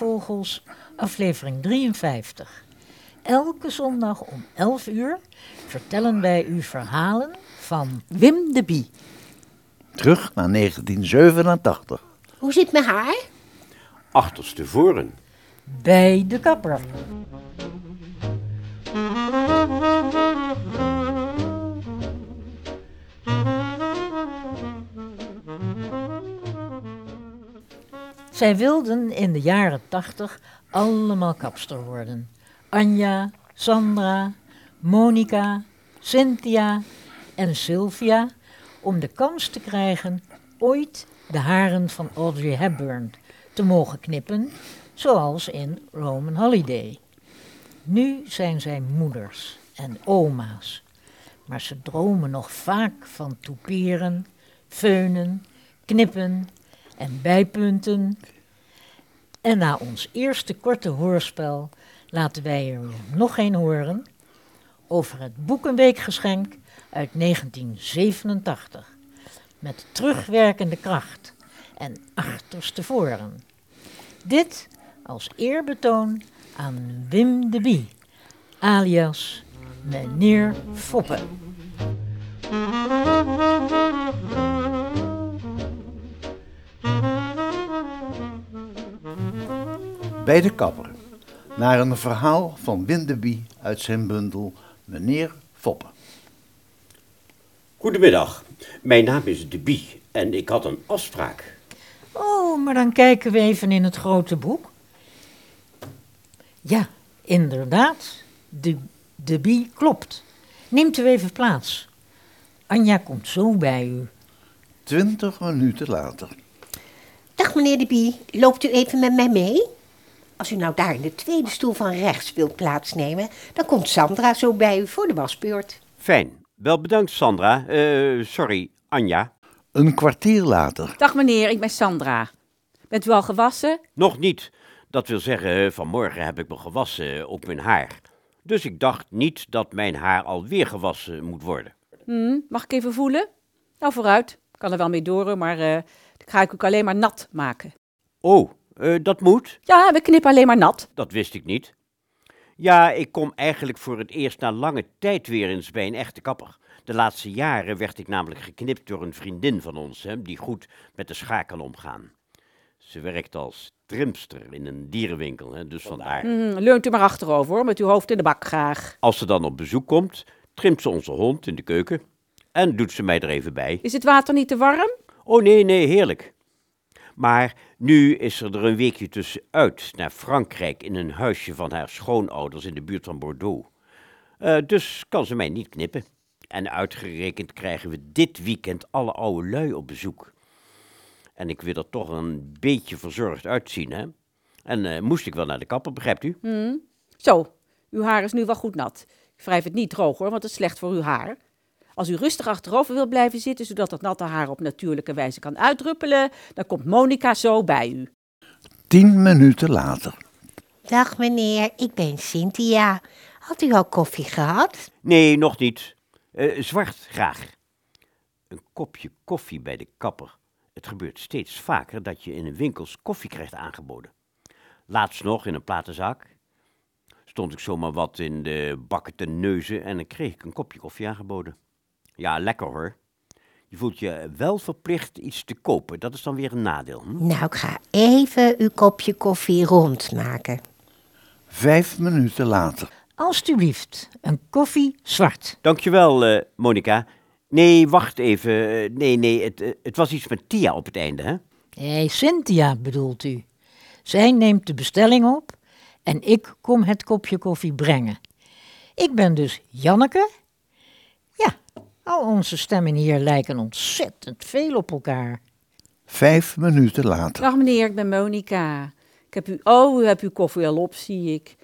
Praatvogels, aflevering 53. Elke zondag om 11 uur vertellen wij u verhalen van Wim de Bie. Terug naar 1987. Hoe zit mijn haar? achterstevoren. Bij de kapper. Zij wilden in de jaren tachtig allemaal kapster worden. Anja, Sandra, Monica, Cynthia en Sylvia om de kans te krijgen ooit de haren van Audrey Hepburn te mogen knippen, zoals in Roman Holiday. Nu zijn zij moeders en oma's, maar ze dromen nog vaak van toeperen, feunen, knippen en bijpunten. En na ons eerste korte hoorspel laten wij er nog een horen over het Boekenweekgeschenk uit 1987. Met terugwerkende kracht en achterstevoren. Dit als eerbetoon aan Wim de Bie, alias meneer Foppe. Bij de kapper. Naar een verhaal van Windeby uit zijn bundel Meneer Foppe. Goedemiddag, mijn naam is De Bie en ik had een afspraak. Oh, maar dan kijken we even in het grote boek. Ja, inderdaad, de, de bie klopt. Neemt u even plaats. Anja komt zo bij u. Twintig minuten later. Dag meneer de Bie, loopt u even met mij mee? Als u nou daar in de tweede stoel van rechts wilt plaatsnemen, dan komt Sandra zo bij u voor de wasbeurt. Fijn, wel bedankt Sandra. Eh, sorry, Anja. Een kwartier later. Dag meneer, ik ben Sandra. Bent u al gewassen? Nog niet. Dat wil zeggen, vanmorgen heb ik me gewassen op mijn haar. Dus ik dacht niet dat mijn haar alweer gewassen moet worden. Hm, mag ik even voelen? Nou, vooruit. Ik kan er wel mee door, maar eh dan ga ik ook alleen maar nat maken. Oh, eh, dat moet? Ja, we knippen alleen maar nat. Dat wist ik niet. Ja, ik kom eigenlijk voor het eerst na lange tijd weer eens bij een echte kapper. De laatste jaren werd ik namelijk geknipt door een vriendin van ons, hè, die goed met de schaar kan omgaan. Ze werkt als trimster in een dierenwinkel, hè, dus vandaar. Hm, leunt u maar achterover, hoor, met uw hoofd in de bak graag. Als ze dan op bezoek komt, trimt ze onze hond in de keuken en doet ze mij er even bij. Is het water niet te warm? Oh nee, nee, heerlijk. Maar nu is er er een weekje tussenuit naar Frankrijk in een huisje van haar schoonouders in de buurt van Bordeaux. Eh, dus kan ze mij niet knippen. En uitgerekend krijgen we dit weekend alle oude lui op bezoek. En ik wil er toch een beetje verzorgd uitzien, hè? En eh, moest ik wel naar de kapper, begrijpt u? Hm. Zo, uw haar is nu wel goed nat. Ik wrijf het niet droog, hoor, want het is slecht voor uw haar. Als u rustig achterover wilt blijven zitten, zodat het natte haar op natuurlijke wijze kan uitdruppelen, dan komt Monica zo bij u. Tien minuten later. Dag meneer, ik ben Cynthia. Had u al koffie gehad? Nee, nog niet. Eh, zwart, graag. Een kopje koffie bij de kapper. Het gebeurt steeds vaker dat je in een winkels koffie krijgt aangeboden. Laatst nog in een platenzak. Stond ik zomaar wat in de bakken te neuzen en dan kreeg ik een kopje koffie aangeboden. Ja, lekker hoor. Je voelt je wel verplicht iets te kopen. Dat is dan weer een nadeel. Hm? Nou, ik ga even uw kopje koffie rondmaken. Vijf minuten later. Alsjeblieft, een koffie zwart. Dankjewel, eh Monica. Nee, wacht even. Eh, Nee, nee, het, eh, het was iets met Tia op het einde, hè? Hé, Cynthia bedoelt u. Zij neemt de bestelling op en ik kom het kopje koffie brengen. Ik ben dus Janneke. Ja, Al onze stemmen hier lijken ontzettend veel op elkaar. Vijf minuten later. Dag meneer, ik ben Monika. Ik heb u, oh, u hebt uw koffie al op, zie ik.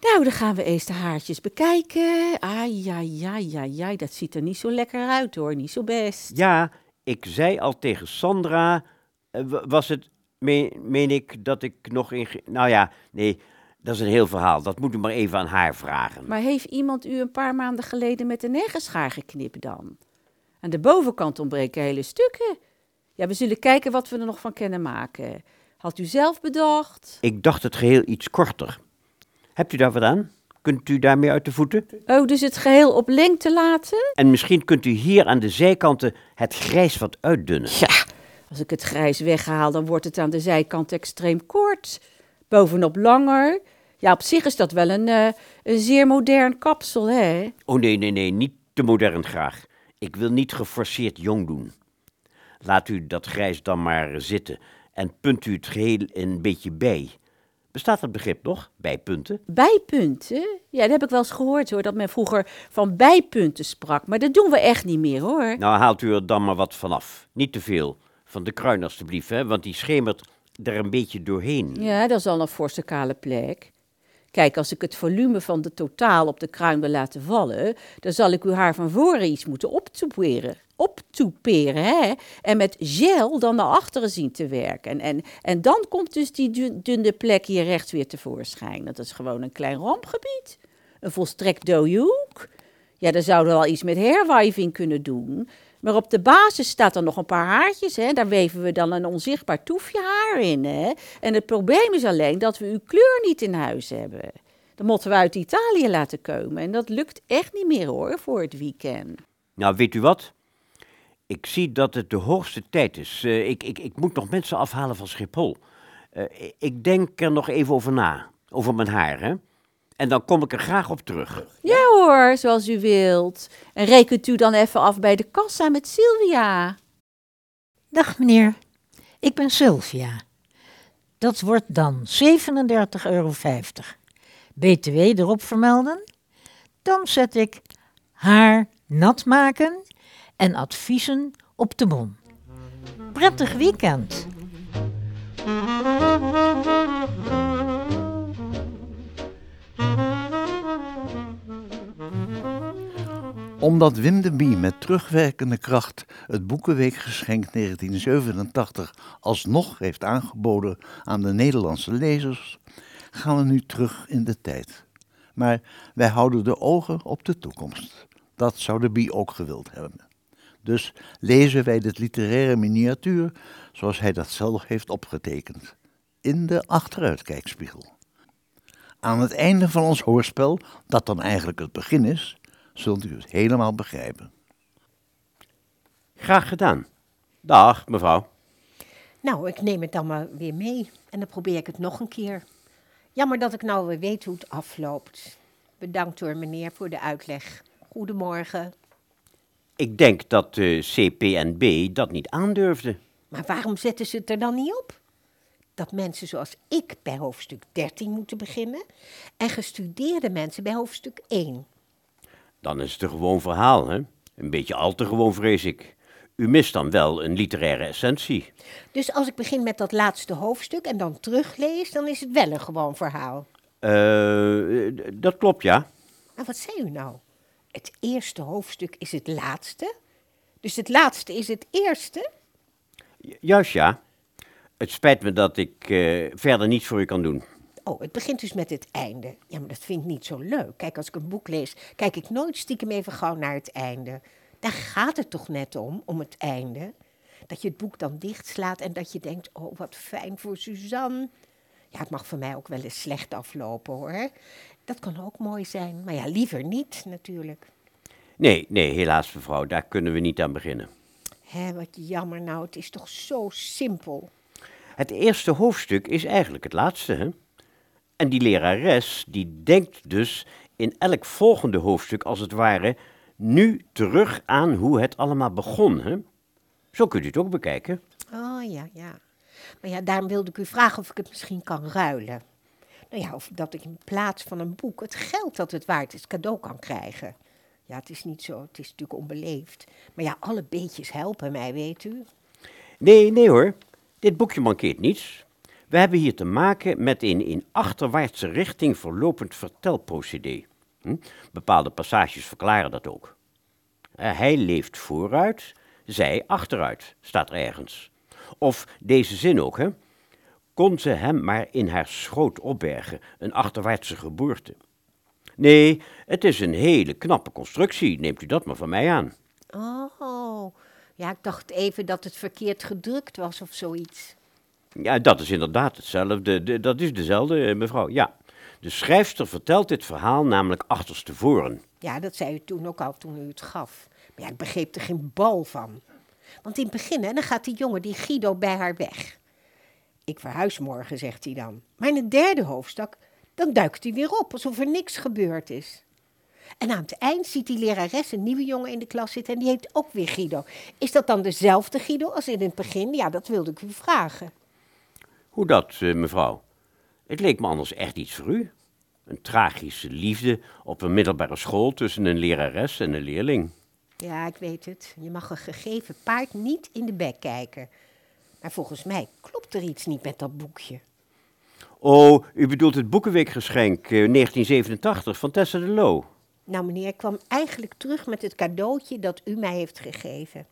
Nou, dan gaan we eens de haartjes bekijken. Ai, ai, ai, ai, ai, dat ziet er niet zo lekker uit hoor, niet zo best. Ja, ik zei al tegen Sandra, eh, wa- was het, meen, meen ik, dat ik nog in... Nou ja, nee, dat is een heel verhaal. Dat moet u maar even aan haar vragen. Maar heeft iemand u een paar maanden geleden met een negenschaar geknipt dan? Aan de bovenkant ontbreken hele stukken. Ja, we zullen kijken wat we er nog van kunnen maken. Had u zelf bedacht? Ik dacht het geheel iets korter. Hebt u daar wat aan? Kunt u daarmee uit de voeten? Oh, dus het geheel op lengte laten? En misschien kunt u hier aan de zijkanten het grijs wat uitdunnen. Ja, als ik het grijs weghaal, dan wordt het aan de zijkant extreem kort. Bovenop langer. Ja, op zich is dat wel een, eh, een zeer modern kapsel, hè? Oh nee, nee, nee, niet te modern graag. Ik wil niet geforceerd jong doen. Laat u dat grijs dan maar zitten en punt u het geheel een beetje bij. Bestaat dat begrip nog? Bijpunten? Bijpunten? Ja, dat heb ik wel eens gehoord hoor, dat men vroeger van bijpunten sprak. Maar dat doen we echt niet meer hoor. Nou, haalt u er dan maar wat vanaf. Niet te veel. Van de kruin alstublieft, hè, want die schemert er een beetje doorheen. Ja, dat is al een forse kale plek. Kijk, als ik het volume van de totaal op de kruin wil laten vallen, dan zal ik uw haar van voren iets moeten optoeperen. Optoeperen, hè? En met gel dan naar achteren zien te werken. En, en, en dan komt dus die dun- dunne plek hier rechts weer tevoorschijn. Dat is gewoon een klein rampgebied. Een volstrekt dode hoek. Ja, daar zouden we wel iets met hairwiving kunnen doen. Maar op de basis staat er nog een paar haartjes. Hè? Daar weven we dan een onzichtbaar toefje haar in. Hè? En het probleem is alleen dat we uw kleur niet in huis hebben. Dan moeten we uit Italië laten komen. En dat lukt echt niet meer hoor, voor het weekend. Nou, weet u wat? Ik zie dat het de hoogste tijd is. Eh, ik, ik, ik moet nog mensen afhalen van Schiphol. Eh, ik denk er nog even over na. Over mijn haar, hè? En dan kom ik er graag op terug. Ja hoor, zoals u wilt. En rekent u dan even af bij de kassa met Sylvia. Dag meneer, ik ben Sylvia. Dat wordt dan 37,50 euro. BTW erop vermelden. Dan zet ik haar nat maken en adviezen op de bon. Prettig weekend. Omdat Wim de Bie met terugwerkende kracht het Boekenweekgeschenk 1987 alsnog heeft aangeboden aan de Nederlandse lezers, gaan we nu terug in de tijd. Maar wij houden de ogen op de toekomst. Dat zou de Bie ook gewild hebben. Dus lezen wij dit literaire miniatuur zoals hij dat zelf heeft opgetekend, in de achteruitkijkspiegel. Aan het einde van ons hoorspel, dat dan eigenlijk het begin is, zult u het helemaal begrijpen. Graag gedaan. Dag, mevrouw. Nou, ik neem het dan maar weer mee en dan probeer ik het nog een keer. Jammer dat ik nou weer weet hoe het afloopt. Bedankt hoor, meneer, voor de uitleg. Goedemorgen. Ik denk dat de CPNB dat niet aandurfde. Maar waarom zetten ze het er dan niet op? Dat mensen zoals ik bij hoofdstuk 13 moeten beginnen en gestudeerde mensen bij hoofdstuk 1. Dan is het een gewoon verhaal, hè? Een beetje al te gewoon, vrees ik. U mist dan wel een literaire essentie. Dus als ik begin met dat laatste hoofdstuk en dan teruglees, dan is het wel een gewoon verhaal. Eh, dat klopt, ja. Maar wat zei u nou? Het eerste hoofdstuk is het laatste? Dus het laatste is het eerste? Ju- Juist, ja. Het spijt me dat ik eh, verder niets voor u kan doen. Oh, het begint dus met het einde. Ja, maar dat vind ik niet zo leuk. Kijk, als ik een boek lees, kijk ik nooit stiekem even gauw naar het einde. Daar gaat het toch net om, om het einde. Dat je het boek dan dichtslaat en dat je denkt, oh, wat fijn voor Suzanne. Ja, het mag voor mij ook wel eens slecht aflopen, hoor. Dat kan ook mooi zijn, maar ja, liever niet, natuurlijk. Nee, nee, helaas, mevrouw, daar kunnen we niet aan beginnen. Hé, wat jammer nou, het is toch zo simpel. Het eerste hoofdstuk is eigenlijk het laatste, hè? En die lerares, die denkt dus in elk volgende hoofdstuk, als het ware, nu terug aan hoe het allemaal begon, hè? Zo kunt u het ook bekijken. Oh ja, ja. Maar ja, daarom wilde ik u vragen of ik het misschien kan ruilen. Nou ja, of dat ik in plaats van een boek het geld dat het waard is cadeau kan krijgen. Ja, het is niet zo, het is natuurlijk onbeleefd. Maar ja, alle beetjes helpen mij, weet u. Nee, nee hoor. Dit boekje mankeert niets. We hebben hier te maken met een in achterwaartse richting verlopend vertelprocedé. Hm? Bepaalde passages verklaren dat ook. Eh, hij leeft vooruit, zij achteruit, staat er ergens. Of deze zin ook, hè? Kon ze hem maar in haar schoot opbergen, een achterwaartse geboorte. Nee, het is een hele knappe constructie, neemt u dat maar van mij aan. Oh, ja, ik dacht even dat het verkeerd gedrukt was of zoiets. Ja, dat is inderdaad hetzelfde. De- dat is dezelfde, eh, mevrouw. Ja. De schrijfster vertelt dit verhaal namelijk achterstevoren. Ja, dat zei u toen ook al toen u het gaf. Maar ja, ik begreep er geen bal van. Want in het begin, dan gaat die jongen, die Guido, bij haar weg. Ik verhuis morgen, zegt hij dan. Maar in het derde hoofdstuk, dan duikt hij weer op, alsof er niks gebeurd is. En aan het eind ziet die lerares een nieuwe jongen in de klas zitten en die heet ook weer Guido. Is dat dan dezelfde Guido als in het begin? Ja, dat wilde ik u vragen. Hoe dat, eh, mevrouw? Het leek me anders echt iets voor u. Een tragische liefde op een middelbare school tussen een lerares en een leerling. Ja, ik weet het. Je mag een gegeven paard niet in de bek kijken. Maar volgens mij klopt er iets niet met dat boekje. Oh, u bedoelt het Boekenweekgeschenk eh, 1987 van Tessa de Loo. Nou, meneer, ik kwam eigenlijk terug met het cadeautje dat u mij heeft gegeven.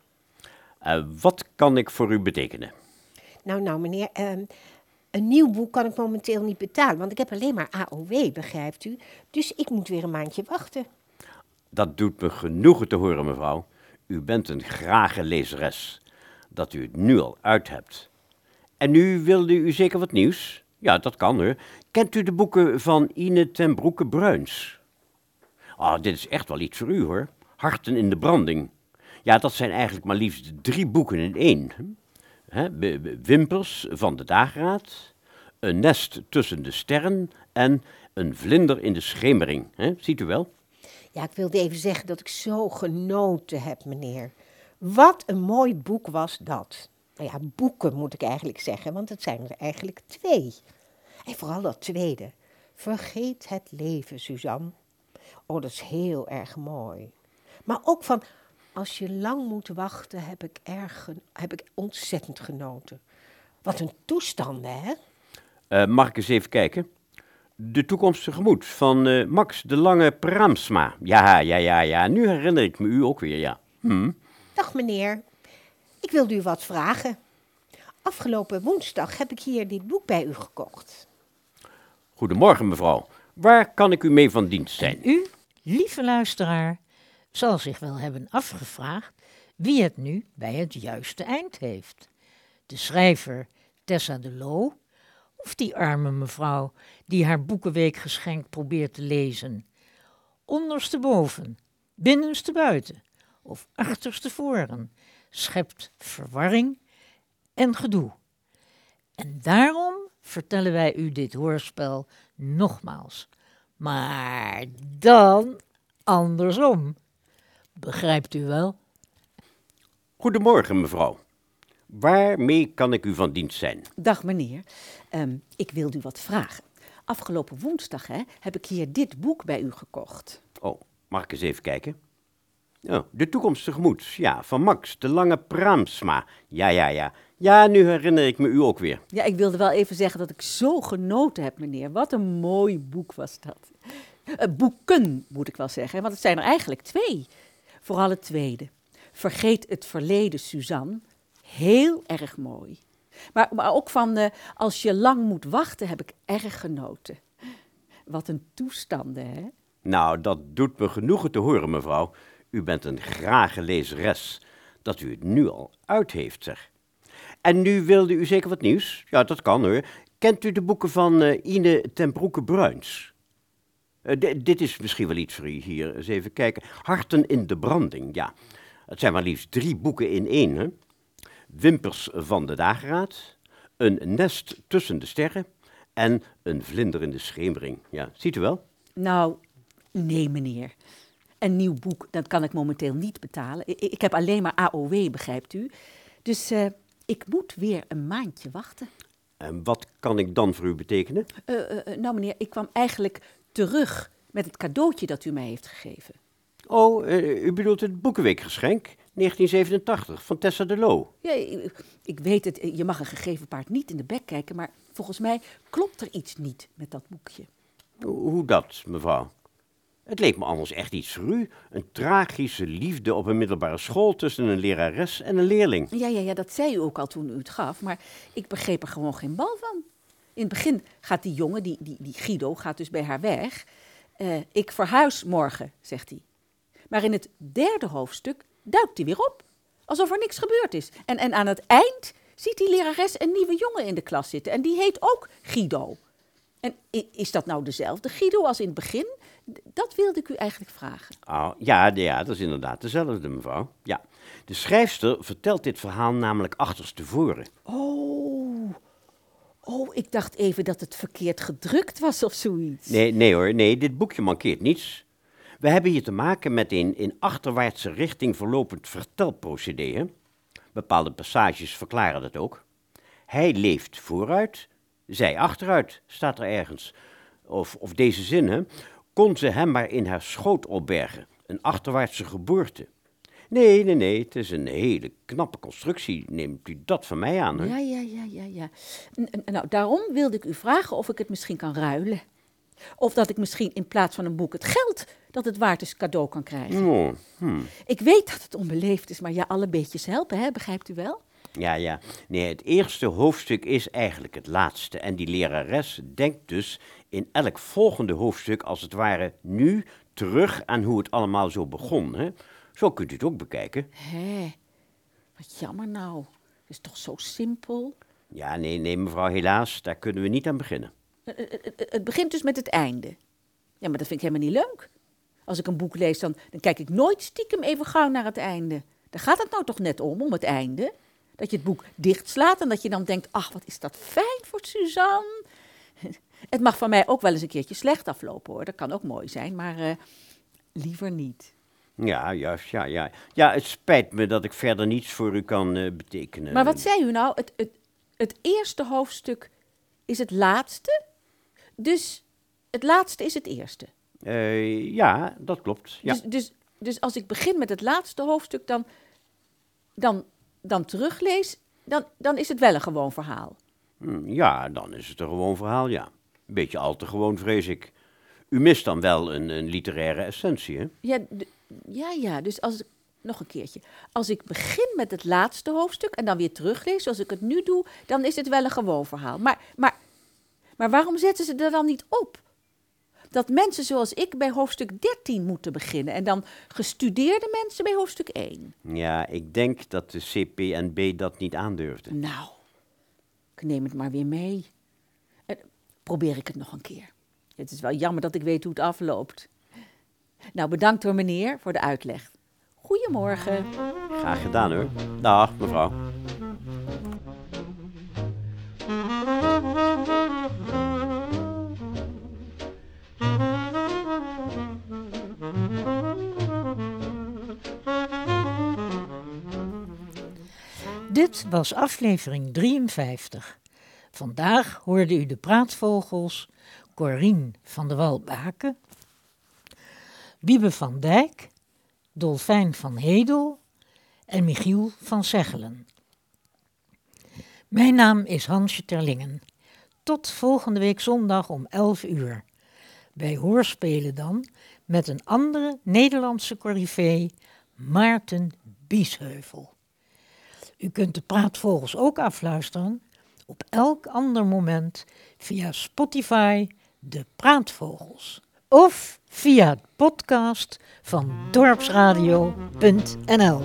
Eh, wat kan ik voor u betekenen? Nou, nou, meneer, ehm, een nieuw boek kan ik momenteel niet betalen, want ik heb alleen maar AOW, begrijpt u? Dus ik moet weer een maandje wachten. Dat doet me genoegen te horen, mevrouw. U bent een grage lezeres. Dat u het nu al uit hebt. En nu wilde u zeker wat nieuws? Ja, dat kan hoor. Kent u de boeken van Ine ten Broeke Bruins? Ah, dit is echt wel iets voor u hoor. Harten in de branding. Ja, dat zijn eigenlijk maar liefst drie boeken in één. Hè, Wimpers van de dageraad, een nest tussen de sterren en een vlinder in de schemering. Hè, ziet u wel? Ja, ik wilde even zeggen dat ik zo genoten heb, meneer. Wat een mooi boek was dat. Nou ja, boeken moet ik eigenlijk zeggen, want het zijn er eigenlijk twee. En vooral dat tweede. Vergeet het leven, Suzanne. Oh, dat is heel erg mooi. Maar ook van, als je lang moet wachten, heb ik, erg, heb ik ontzettend genoten. Wat een toestanden, hè? Eh, mag ik eens even kijken? De toekomst tegemoet van eh, Max de Lange Pramsma. Ja, ja, ja, ja. Nu herinner ik me u ook weer, ja. Hm. Dag meneer, ik wilde u wat vragen. Afgelopen woensdag heb ik hier dit boek bij u gekocht. Goedemorgen, mevrouw. Waar kan ik u mee van dienst zijn? U, lieve luisteraar, zal zich wel hebben afgevraagd wie het nu bij het juiste eind heeft. De schrijver Tessa de Loo of die arme mevrouw die haar boekenweekgeschenk probeert te lezen. Ondersteboven, binnenstebuiten of achterstevoren schept verwarring en gedoe. En daarom vertellen wij u dit hoorspel nogmaals. Maar dan andersom. Begrijpt u wel? Goedemorgen, mevrouw. Waarmee kan ik u van dienst zijn? Dag meneer, Ehm, ik wilde u wat vragen. Afgelopen woensdag hè, heb ik hier dit boek bij u gekocht. Oh, mag ik eens even kijken? Oh, de toekomst tegemoet. Ja, van Max de Lange Pramsma. Ja, ja, ja. Ja, nu herinner ik me u ook weer. Ja, ik wilde wel even zeggen dat ik zo genoten heb, meneer. Wat een mooi boek was dat. Eh, boeken, moet ik wel zeggen, want het zijn er eigenlijk twee. Vooral het tweede. Vergeet het verleden, Suzanne. Heel erg mooi. Maar, maar ook van eh, als je lang moet wachten, heb ik erg genoten. Wat een toestanden, hè? Nou, dat doet me genoegen te horen, mevrouw. U bent een grage lezeres. Dat u het nu al uit heeft, zeg. En nu wilde u zeker wat nieuws? Ja, dat kan hoor. Kent u de boeken van eh, Ine ten Broeke Eh, di- dit is misschien wel iets voor u hier. Eens even kijken. Harten in de branding, ja. Het zijn maar liefst drie boeken in één, hè? Wimpers van de dageraad, een nest tussen de sterren en een vlinder in de schemering. Ja, ziet u wel? Nou, nee, meneer. Een nieuw boek, dat kan ik momenteel niet betalen. Ik, ik heb alleen maar AOW, begrijpt u. Dus eh, ik moet weer een maandje wachten. En wat kan ik dan voor u betekenen? Eh, nou, meneer, ik kwam eigenlijk terug met het cadeautje dat u mij heeft gegeven. Oh, eh, u bedoelt het Boekenweekgeschenk 1987 van Tessa de Loo. Ja, ik, ik weet het, je mag een gegeven paard niet in de bek kijken, maar volgens mij klopt er iets niet met dat boekje. Hoe dat, mevrouw? Het leek me anders echt iets u. Een tragische liefde op een middelbare school tussen een lerares en een leerling. Ja, ja, ja, dat zei u ook al toen u het gaf, maar ik begreep er gewoon geen bal van. In het begin gaat die jongen, die, die, die Guido, gaat dus bij haar weg. Eh, ik verhuis morgen, zegt hij. Maar in het derde hoofdstuk duikt hij weer op, alsof er niks gebeurd is. En, en aan het eind ziet die lerares een nieuwe jongen in de klas zitten en die heet ook Guido. En is dat nou dezelfde Guido als in het begin? Dat wilde ik u eigenlijk vragen. Oh, ja, ja, dat is inderdaad dezelfde, mevrouw. Ja. De schrijfster vertelt dit verhaal namelijk achterstevoren. Oh, oh, ik dacht even dat het verkeerd gedrukt was of zoiets. Nee, nee hoor, nee, dit boekje mankeert niets. We hebben hier te maken met een in achterwaartse richting verlopend vertelprocedé. hè. Bepaalde passages verklaren dat ook. Hij leeft vooruit, zij achteruit, staat er ergens. Of, of deze zin, hè. Kon ze hem maar in haar schoot opbergen. Een achterwaartse geboorte. Nee, nee, nee, het is een hele knappe constructie. Neemt u dat van mij aan, hè? Ja, ja, ja, ja, ja. N- nou, daarom wilde ik u vragen of ik het misschien kan ruilen. Of dat ik misschien in plaats van een boek het geld dat het waard is cadeau kan krijgen. Oh, hmm. Ik weet dat het onbeleefd is, maar ja, alle beetjes helpen, hè? begrijpt u wel? Ja, ja. Nee, het eerste hoofdstuk is eigenlijk het laatste. En die lerares denkt dus in elk volgende hoofdstuk als het ware nu terug aan hoe het allemaal zo begon. Hè? Zo kunt u het ook bekijken. Hé, wat jammer nou. Het is toch zo simpel? Ja, nee, nee, mevrouw, helaas, daar kunnen we niet aan beginnen. Het, het- het- het begint dus met het einde. Ja, maar dat vind ik helemaal niet leuk. Als ik een boek lees, dan, dan kijk ik nooit stiekem even gauw naar het einde. Daar gaat het nou toch net om, om het einde? Dat je het boek dichtslaat en dat je dan denkt, ach, wat is dat fijn voor Suzanne. Het mag van mij ook wel eens een keertje slecht aflopen, hoor. Dat kan ook mooi zijn, maar eh, liever niet. Ja, juist, ja, ja. Ja, het spijt me dat ik verder niets voor u kan eh, betekenen. Maar wat zei u nou? Het, het, het eerste hoofdstuk is het laatste? Dus het laatste is het eerste? Eh, ja, dat klopt. Ja. Dus, dus, dus als ik begin met het laatste hoofdstuk, dan, dan, dan teruglees, dan, dan is het wel een gewoon verhaal. Hm, ja, dan is het een gewoon verhaal, ja. Een beetje al te gewoon, vrees ik. U mist dan wel een, een literaire essentie, hè? Ja, ja, ja, dus als ik, nog een keertje. Als ik begin met het laatste hoofdstuk en dan weer teruglees, zoals ik het nu doe, dan is het wel een gewoon verhaal. Maar, maar, maar waarom zetten ze er dan niet op? Dat mensen zoals ik bij hoofdstuk 13 moeten beginnen en dan gestudeerde mensen bij hoofdstuk 1. Ja, ik denk dat de CPNB dat niet aandurfde. Nou, ik neem het maar weer mee. En probeer ik het nog een keer. Het is wel jammer dat ik weet hoe het afloopt. Nou, bedankt hoor meneer voor de uitleg. Goedemorgen. Graag gedaan hoor. Dag, mevrouw. Dit was aflevering 53. Vandaag hoorde u de praatvogels Corien van de Walbaken, Wiebe van Dijk, Dolfijn van Hedel en Michiel van Zeggelen. Mijn naam is Hansje Terlingen. Tot volgende week zondag om 11 uur. Bij Hoorspelen dan met een andere Nederlandse corrivee, Maarten Biesheuvel. U kunt de praatvogels ook afluisteren op elk ander moment via Spotify De Praatvogels of via het podcast van dorpsradio.nl.